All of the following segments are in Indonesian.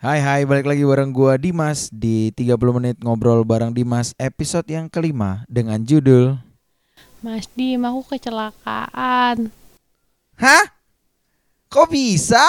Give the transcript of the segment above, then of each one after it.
Hai hai balik lagi bareng gua Dimas di 30 menit ngobrol bareng Dimas episode yang kelima dengan judul Mas Dim, aku kecelakaan. Hah? Kok bisa?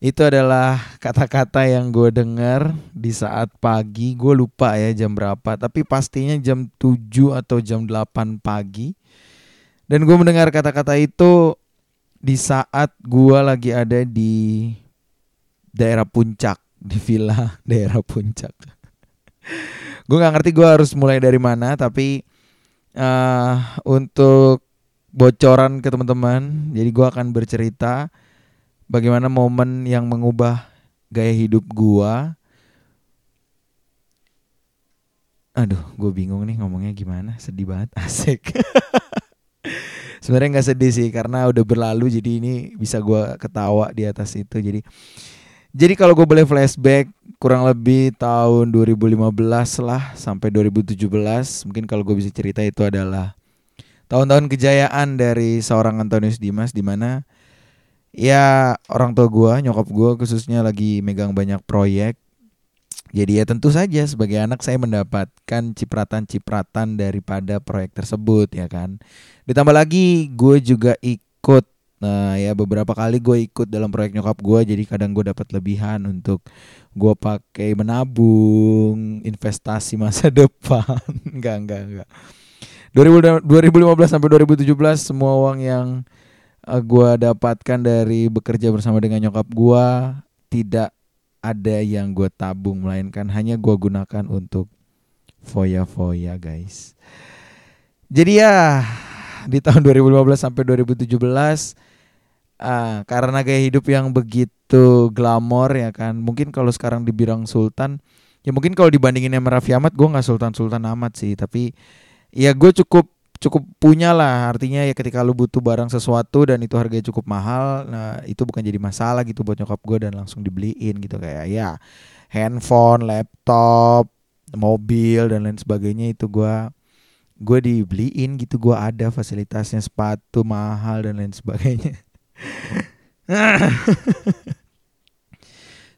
Itu adalah kata-kata yang gue dengar di saat pagi. Gue lupa ya jam berapa, tapi pastinya jam 7 atau jam 8 pagi. Dan gue mendengar kata-kata itu di saat gue lagi ada di daerah puncak, di villa daerah puncak. gue nggak ngerti gue harus mulai dari mana, tapi uh, untuk bocoran ke teman-teman, jadi gue akan bercerita bagaimana momen yang mengubah gaya hidup gua. Aduh, gue bingung nih ngomongnya gimana. Sedih banget, asik. Sebenarnya nggak sedih sih karena udah berlalu jadi ini bisa gua ketawa di atas itu. Jadi jadi kalau gue boleh flashback kurang lebih tahun 2015 lah sampai 2017 mungkin kalau gue bisa cerita itu adalah tahun-tahun kejayaan dari seorang Antonius Dimas di mana ya orang tua gue nyokap gue khususnya lagi megang banyak proyek. Jadi ya tentu saja sebagai anak saya mendapatkan cipratan-cipratan daripada proyek tersebut ya kan. Ditambah lagi gue juga ikut nah ya beberapa kali gue ikut dalam proyek nyokap gue jadi kadang gue dapat lebihan untuk gue pakai menabung investasi masa depan. Enggak enggak enggak 2015 sampai 2017 semua uang yang uh, gue dapatkan dari bekerja bersama dengan nyokap gue tidak ada yang gue tabung melainkan hanya gue gunakan untuk foya-foya guys. Jadi ya di tahun 2015 sampai 2017 uh, karena gaya hidup yang begitu glamor ya kan. Mungkin kalau sekarang dibilang sultan ya mungkin kalau dibandingin sama Raffi Ahmad gue nggak sultan-sultan amat sih tapi ya gue cukup cukup punya lah. Artinya ya ketika lu butuh barang sesuatu dan itu harganya cukup mahal nah itu bukan jadi masalah gitu buat nyokap gue dan langsung dibeliin gitu. Kayak ya handphone laptop mobil dan lain sebagainya itu gue gue dibeliin gitu. Gue ada fasilitasnya sepatu mahal dan lain sebagainya.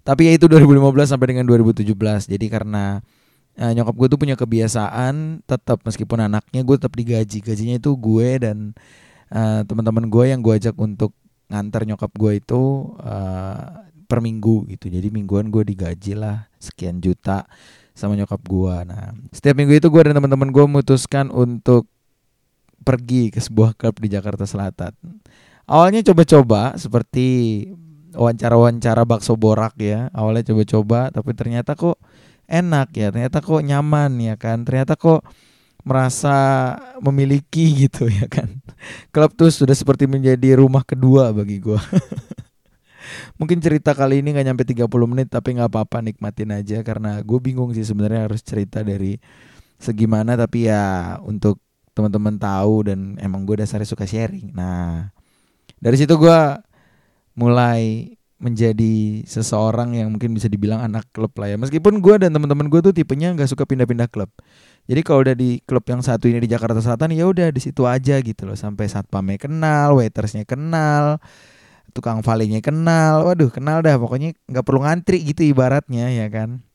Tapi ya itu 2015 sampai dengan 2017 jadi karena Nah, nyokap gue tuh punya kebiasaan tetap meskipun anaknya gue tetap digaji. Gajinya itu gue dan uh, teman-teman gue yang gue ajak untuk ngantar nyokap gue itu uh, per minggu gitu. Jadi mingguan gue digaji lah sekian juta sama nyokap gue nah setiap minggu itu gue dan teman-teman gue memutuskan untuk pergi ke sebuah klub di Jakarta Selatan. Awalnya coba-coba seperti wawancara-wawancara bakso borak ya. Awalnya coba-coba tapi ternyata kok enak ya ternyata kok nyaman ya kan ternyata kok merasa memiliki gitu ya kan. Klub tuh sudah seperti menjadi rumah kedua bagi gue mungkin cerita kali ini nggak nyampe 30 menit tapi nggak apa-apa nikmatin aja. Karena gue bingung sih sebenarnya harus cerita dari segimana tapi ya untuk teman-teman tahu dan emang gue dasarnya suka sharing. Nah dari situ gue mulai menjadi seseorang yang mungkin bisa dibilang anak klub lah ya. Meskipun gue dan teman-teman gue tuh tipenya nggak suka pindah-pindah klub. Jadi kalau udah di klub yang satu ini di Jakarta Selatan ya udah di situ aja gitu loh. Sampai satpamnya kenal, waitersnya kenal, tukang valenya kenal. Waduh kenal dah pokoknya nggak perlu ngantri gitu ibaratnya ya kan.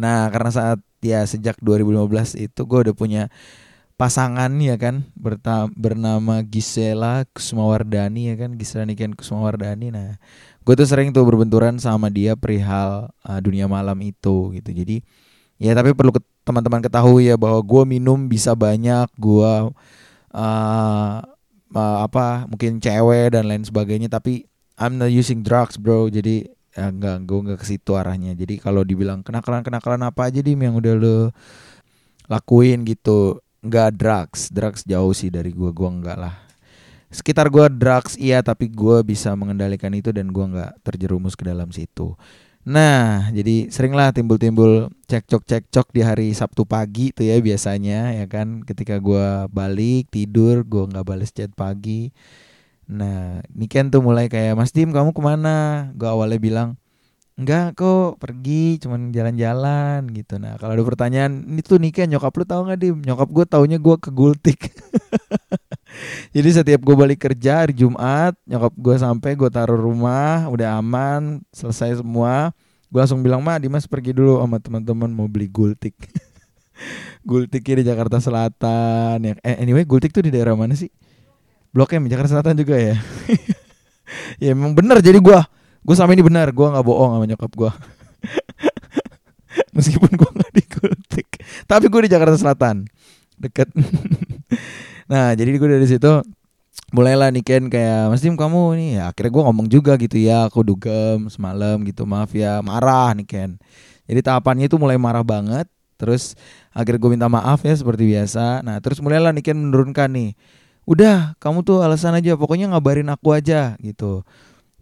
Nah karena saat ya sejak 2015 itu gue udah punya pasangan ya kan bernama Gisela Kusmawardani ya kan Gisela Niken Kusmawardani nah gue tuh sering tuh berbenturan sama dia perihal uh, dunia malam itu gitu. Jadi ya tapi perlu teman-teman ketahui ya bahwa gue minum bisa banyak gue uh, uh, apa mungkin cewek dan lain sebagainya tapi I'm not using drugs bro. Jadi ya enggak gue enggak ke situ arahnya. Jadi kalau dibilang kenakalan kenakalan apa aja dim yang udah lo lakuin gitu nggak drugs. Drugs jauh sih dari gue gue enggak lah sekitar gue drugs iya tapi gue bisa mengendalikan itu dan gue nggak terjerumus ke dalam situ Nah, jadi seringlah timbul-timbul cekcok-cekcok di hari Sabtu pagi tuh ya biasanya ya kan ketika gua balik tidur gua nggak bales chat pagi. Nah, Niken tuh mulai kayak Mas Dim kamu ke mana? Gua awalnya bilang enggak kok pergi cuman jalan-jalan gitu. Nah kalau ada pertanyaan ini tuh Niken nyokap lu tahu nggak Dim? Nyokap gue taunya gue ke Gultik. Jadi setiap gue balik kerja hari Jumat, nyokap gue sampai gue taruh rumah, udah aman, selesai semua. Gue langsung bilang, "Ma, Dimas pergi dulu sama teman-teman mau beli gultik." gultik di Jakarta Selatan ya. Eh, anyway, gultik tuh di daerah mana sih? Blok M Jakarta Selatan juga ya. ya emang bener jadi gue gue sama ini benar, gue nggak bohong sama nyokap gue. Meskipun gue nggak di gultik, tapi gue di Jakarta Selatan, deket. Nah jadi gue dari situ mulailah nih Ken kayak Mas Tim kamu nih ya akhirnya gue ngomong juga gitu ya aku dugem semalam gitu maaf ya marah nih Ken. Jadi tahapannya itu mulai marah banget terus akhirnya gue minta maaf ya seperti biasa. Nah terus mulailah nih Ken menurunkan nih udah kamu tuh alasan aja pokoknya ngabarin aku aja gitu.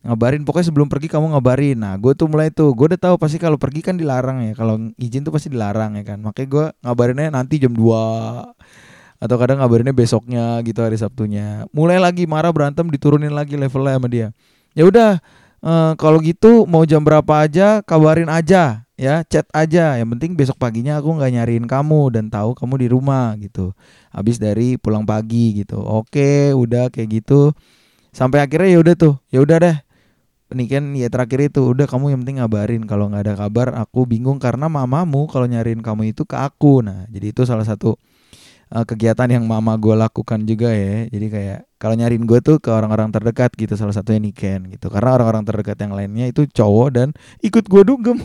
Ngabarin pokoknya sebelum pergi kamu ngabarin. Nah gue tuh mulai tuh gue udah tahu pasti kalau pergi kan dilarang ya kalau izin tuh pasti dilarang ya kan. Makanya gue ngabarinnya nanti jam 2 atau kadang ngabarinnya besoknya gitu hari Sabtunya. Mulai lagi marah berantem diturunin lagi levelnya sama dia. Ya udah e, kalau gitu mau jam berapa aja kabarin aja ya. Chat aja. Yang penting besok paginya aku nggak nyariin kamu dan tahu kamu di rumah gitu. Habis dari pulang pagi gitu. Oke udah kayak gitu. Sampai akhirnya ya udah tuh. Ya udah deh. Nih kan ya terakhir itu udah kamu yang penting ngabarin. Kalau nggak ada kabar aku bingung karena mamamu kalau nyariin kamu itu ke aku. Nah jadi itu salah satu uh, kegiatan yang mama gue lakukan juga ya. Jadi kayak kalau nyariin gue tuh ke orang-orang terdekat gitu salah satunya Niken gitu. Karena orang-orang terdekat yang lainnya itu cowok dan ikut gue dugem.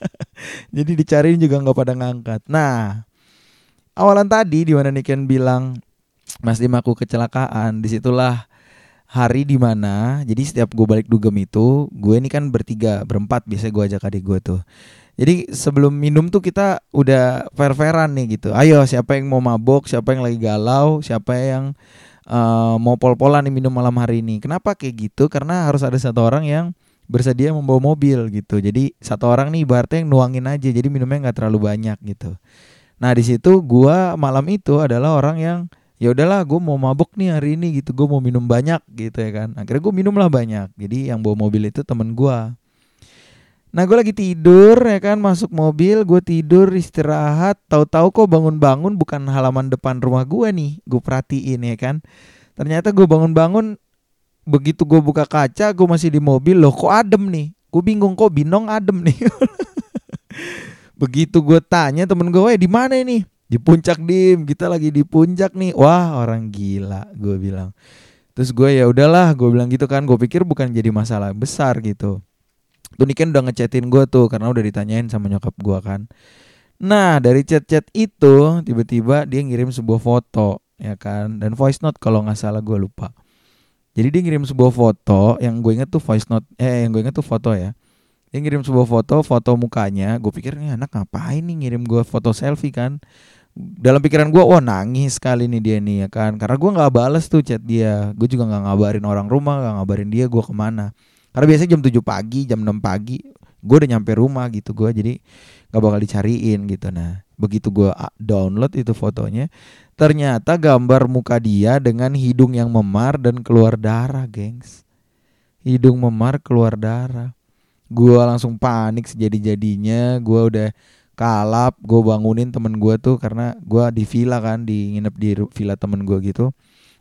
Jadi dicariin juga nggak pada ngangkat. Nah awalan tadi di mana Niken bilang Mas Dim aku kecelakaan. Di situlah hari di mana jadi setiap gue balik dugem itu gue ini kan bertiga berempat biasanya gue ajak adik gue tuh jadi sebelum minum tuh kita udah fair-fairan nih gitu. Ayo siapa yang mau mabok siapa yang lagi galau siapa yang uh, mau pol-polan nih minum malam hari ini. Kenapa kayak gitu? Karena harus ada satu orang yang bersedia membawa mobil gitu. Jadi satu orang nih ibaratnya yang nuangin aja jadi minumnya nggak terlalu banyak gitu. Nah di situ gue malam itu adalah orang yang ya udahlah gue mau mabuk nih hari ini gitu gue mau minum banyak gitu ya kan. Akhirnya gue minum lah banyak. Jadi yang bawa mobil itu temen gue nah gue lagi tidur ya kan masuk mobil gue tidur istirahat. Tahu-tahu kok bangun-bangun bukan halaman depan rumah gue nih gue perhatiin ya kan. Ternyata gue bangun-bangun begitu gue buka kaca gue masih di mobil loh kok adem nih? Gue bingung kok binong adem nih? Begitu gue tanya temen gue di mana ini? Di puncak dim. Kita lagi di puncak nih. Wah orang gila gue bilang. Terus gue ya udahlah gue bilang gitu kan. Gue pikir bukan jadi masalah besar gitu kan udah ngechatin gue tuh karena udah ditanyain sama nyokap gue kan. Nah dari chat-chat itu tiba-tiba dia ngirim sebuah foto ya kan? Dan voice note kalau nggak salah gue lupa. Jadi dia ngirim sebuah foto yang gue inget tuh voice note eh yang gue inget tuh foto ya. Dia ngirim sebuah foto foto mukanya gue pikir nih anak ngapain nih ngirim gue foto selfie kan? Dalam pikiran gue oh nangis sekali nih dia nih ya kan? Karena gue nggak balas tuh chat dia. Gue juga nggak ngabarin orang rumah nggak ngabarin dia gue ke mana karena biasanya jam 7 pagi jam 6 pagi gue udah nyampe rumah gitu gue jadi nggak bakal dicariin gitu. Nah begitu gue download itu fotonya ternyata gambar muka dia dengan hidung yang memar dan keluar darah gengs. Hidung memar keluar darah. Gue langsung panik sejadi jadinya gue udah kalap gue bangunin temen gue tuh karena gue di villa kan di nginep di villa temen gue gitu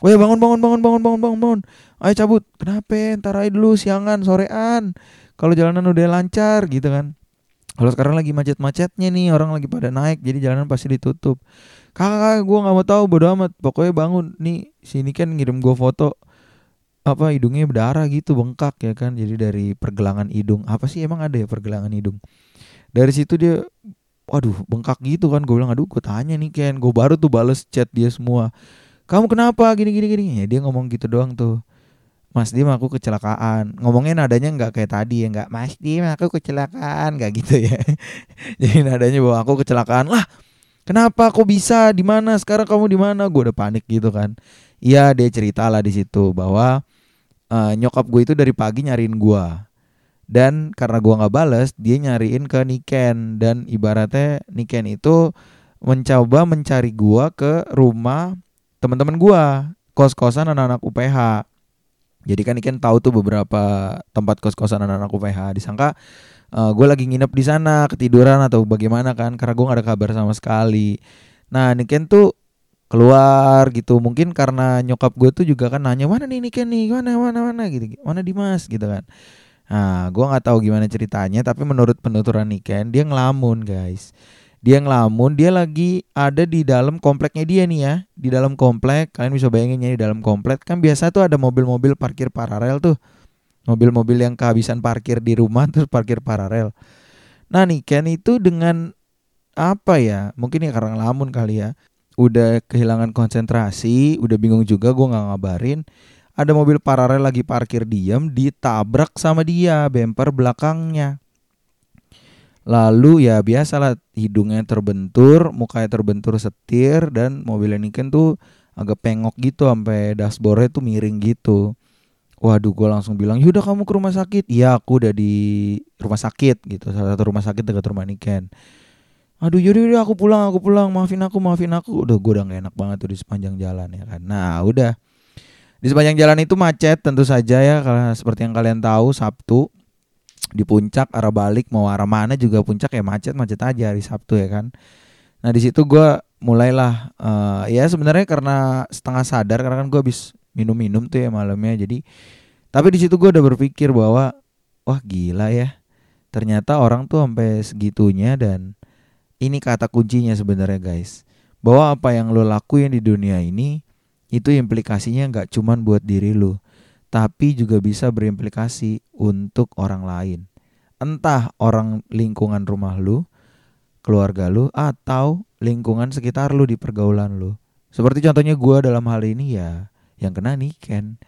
Woi bangun bangun bangun bangun bangun bangun bangun. Ayo cabut. Kenapa? Ntar aja dulu siangan sorean. Kalau jalanan udah lancar gitu kan. Kalau sekarang lagi macet-macetnya nih orang lagi pada naik jadi jalanan pasti ditutup. Kakak, kakak gue nggak mau tahu bodo amat. Pokoknya bangun. Nih sini kan ngirim gue foto apa hidungnya berdarah gitu bengkak ya kan. Jadi dari pergelangan hidung. Apa sih emang ada ya pergelangan hidung? Dari situ dia waduh bengkak gitu kan. Gue bilang aduh gue tanya nih Ken. Gue baru tuh bales chat dia semua kamu kenapa? Gini gini gini. Ya dia ngomong gitu doang tuh. Mas Dim aku kecelakaan. Ngomongnya nadanya nggak kayak tadi ya nggak Mas Dim aku kecelakaan. Nggak gitu ya. Jadi nadanya bahwa aku kecelakaan. Lah kenapa? Kok bisa? Di mana? Sekarang kamu di mana? Gue udah panik gitu kan. Iya dia cerita lah di situ bahwa uh, nyokap gue itu dari pagi nyariin gue dan karena gua nggak bales dia nyariin ke Niken. Dan ibaratnya Niken itu mencoba mencari gua ke rumah teman-teman gua kos-kosan anak-anak UPH jadi kan Niken tahu tuh beberapa tempat kos-kosan anak-anak UPH disangka uh, gue lagi nginep di sana ketiduran atau bagaimana kan karena gue gak ada kabar sama sekali. Nah Niken tuh keluar gitu. Mungkin karena nyokap gue tuh juga kan nanya mana nih Niken nih? Mana mana mana? Gitu. Mana Dimas? Gitu kan. Nah, gue nggak tahu gimana ceritanya, tapi menurut penuturan Niken dia ngelamun guys. Dia ngelamun, dia lagi ada di dalam kompleknya dia nih ya, di dalam komplek. Kalian bisa bayangin ya di dalam komplek kan biasa tuh ada mobil-mobil parkir paralel tuh, mobil-mobil yang kehabisan parkir di rumah terus parkir paralel. Nah Niken itu dengan apa ya? Mungkin ya karena ngelamun kali ya. Udah kehilangan konsentrasi, udah bingung juga gue nggak ngabarin ada mobil paralel lagi parkir diam ditabrak sama dia bemper belakangnya lalu ya biasalah hidungnya terbentur mukanya terbentur setir dan mobil ini kan tuh agak pengok gitu sampai dashboardnya tuh miring gitu. Waduh gue langsung bilang yaudah kamu ke rumah sakit? Iya aku udah di rumah sakit gitu. Salah satu rumah sakit dekat rumah Niken aduh yaudah, yaudah aku pulang aku pulang. Maafin aku maafin aku. Udah gue udah gak enak banget tuh di sepanjang jalan ya kan. Nah udah. Di sepanjang jalan itu macet tentu saja ya karena seperti yang kalian tahu Sabtu di puncak arah balik mau arah mana juga puncak ya macet macet aja hari Sabtu ya kan. Nah di situ gue mulailah uh, ya sebenarnya karena setengah sadar karena kan gue habis minum-minum tuh ya malamnya jadi tapi di situ gue udah berpikir bahwa wah gila ya ternyata orang tuh sampai segitunya dan ini kata kuncinya sebenarnya guys bahwa apa yang lo lakuin di dunia ini itu implikasinya nggak cuman buat diri lu, tapi juga bisa berimplikasi untuk orang lain. Entah orang lingkungan rumah lu, keluarga lu, atau lingkungan sekitar lu di pergaulan lu. Seperti contohnya gue dalam hal ini ya, yang kena nih Ken.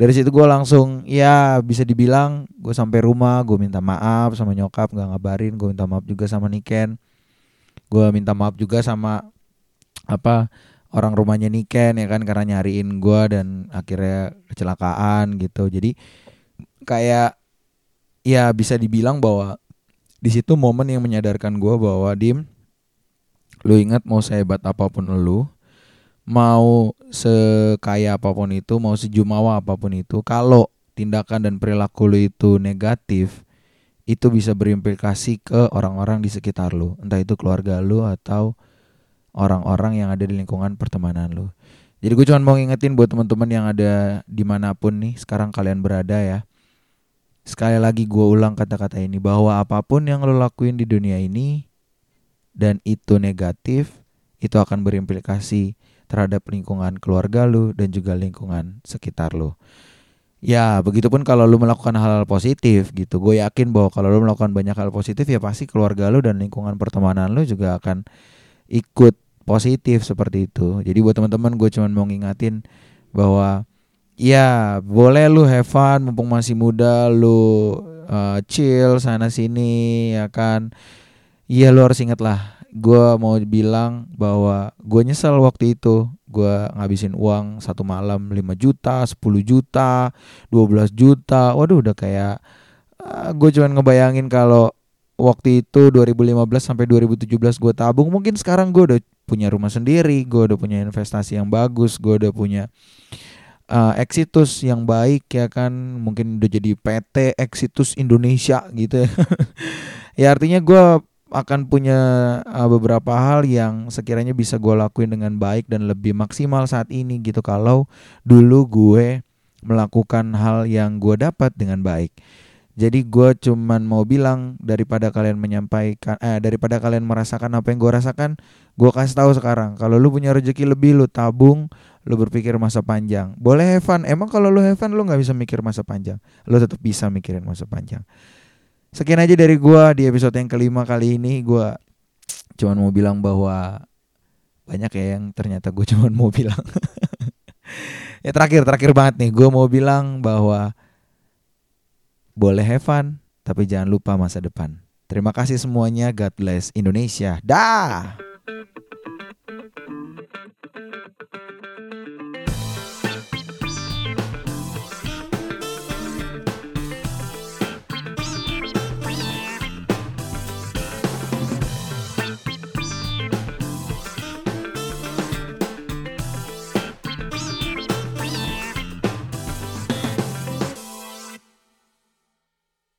Dari situ gue langsung ya bisa dibilang gue sampai rumah gue minta maaf sama nyokap nggak ngabarin gue minta maaf juga sama Niken gue minta maaf juga sama apa orang rumahnya Niken ya kan karena nyariin gue dan akhirnya kecelakaan gitu. Jadi kayak ya bisa dibilang bahwa di situ momen yang menyadarkan gue bahwa dim lu ingat mau sehebat apa pun lu mau sekaya apa pun itu mau sejumawa apa pun itu kalau tindakan dan perilaku lu itu negatif itu bisa berimplikasi ke orang-orang di sekitar lu. Entah itu keluarga lu atau orang-orang yang ada di lingkungan pertemanan lu. Jadi gue cuma mau ngingetin buat teman-teman yang ada di mana pun nih sekarang kalian berada ya. Sekali lagi gue ulang kata-kata ini bahwa apa pun yang lo lakuin di dunia ini dan itu negatif, itu akan berimplikasi terhadap lingkungan keluarga lu dan juga lingkungan sekitar lu. Ya, begitupun kalau lu melakukan hal-hal positif gitu. Gue yakin bahwa kalau lu melakukan banyak hal positif ya pasti keluarga lu dan lingkungan pertemanan lu juga akan ikut positif seperti itu. Jadi buat teman-teman gue cuma mau ngingatin bahwa ya boleh lu have fun mumpung masih muda lu uh, chill sana sini ya kan. Iya lu harus inget lah gue mau bilang bahwa gue nyesel waktu itu gue ngabisin uang satu malam 5 juta 10 juta 12 juta waduh udah kayak uh, gue cuman ngebayangin kalau waktu itu 2015 sampai 2017 gue tabung. Mungkin sekarang gue udah punya rumah sendiri gue udah punya investasi yang bagus gue udah punya uh, Exitus yang baik ya kan? Mungkin udah jadi PT Exitus Indonesia gitu ya. Ya artinya gue akan punya uh, beberapa hal yang sekiranya bisa gue lakuin dengan baik dan lebih maksimal saat ini gitu. Kalau dulu gue melakukan hal yang gue dapat dengan baik jadi gue cuman mau bilang daripada kalian menyampaikan eh daripada kalian merasakan apa yang gue rasakan, gue kasih tahu sekarang kalau lu punya rezeki lebih lu tabung, lu berpikir masa panjang. Boleh have. Emang kalau lu have lu nggak bisa mikir masa panjang. Lu tetap bisa mikirin masa panjang. Sekian aja dari gue di episode yang kelima kali ini. Gue cuman mau bilang bahwa banyak ya yang ternyata gue cuman mau bilang. ya terakhir terakhir banget nih. Gue mau bilang bahwa boleh have fun, tapi jangan lupa masa depan. Terima kasih semuanya. God bless Indonesia. Dah.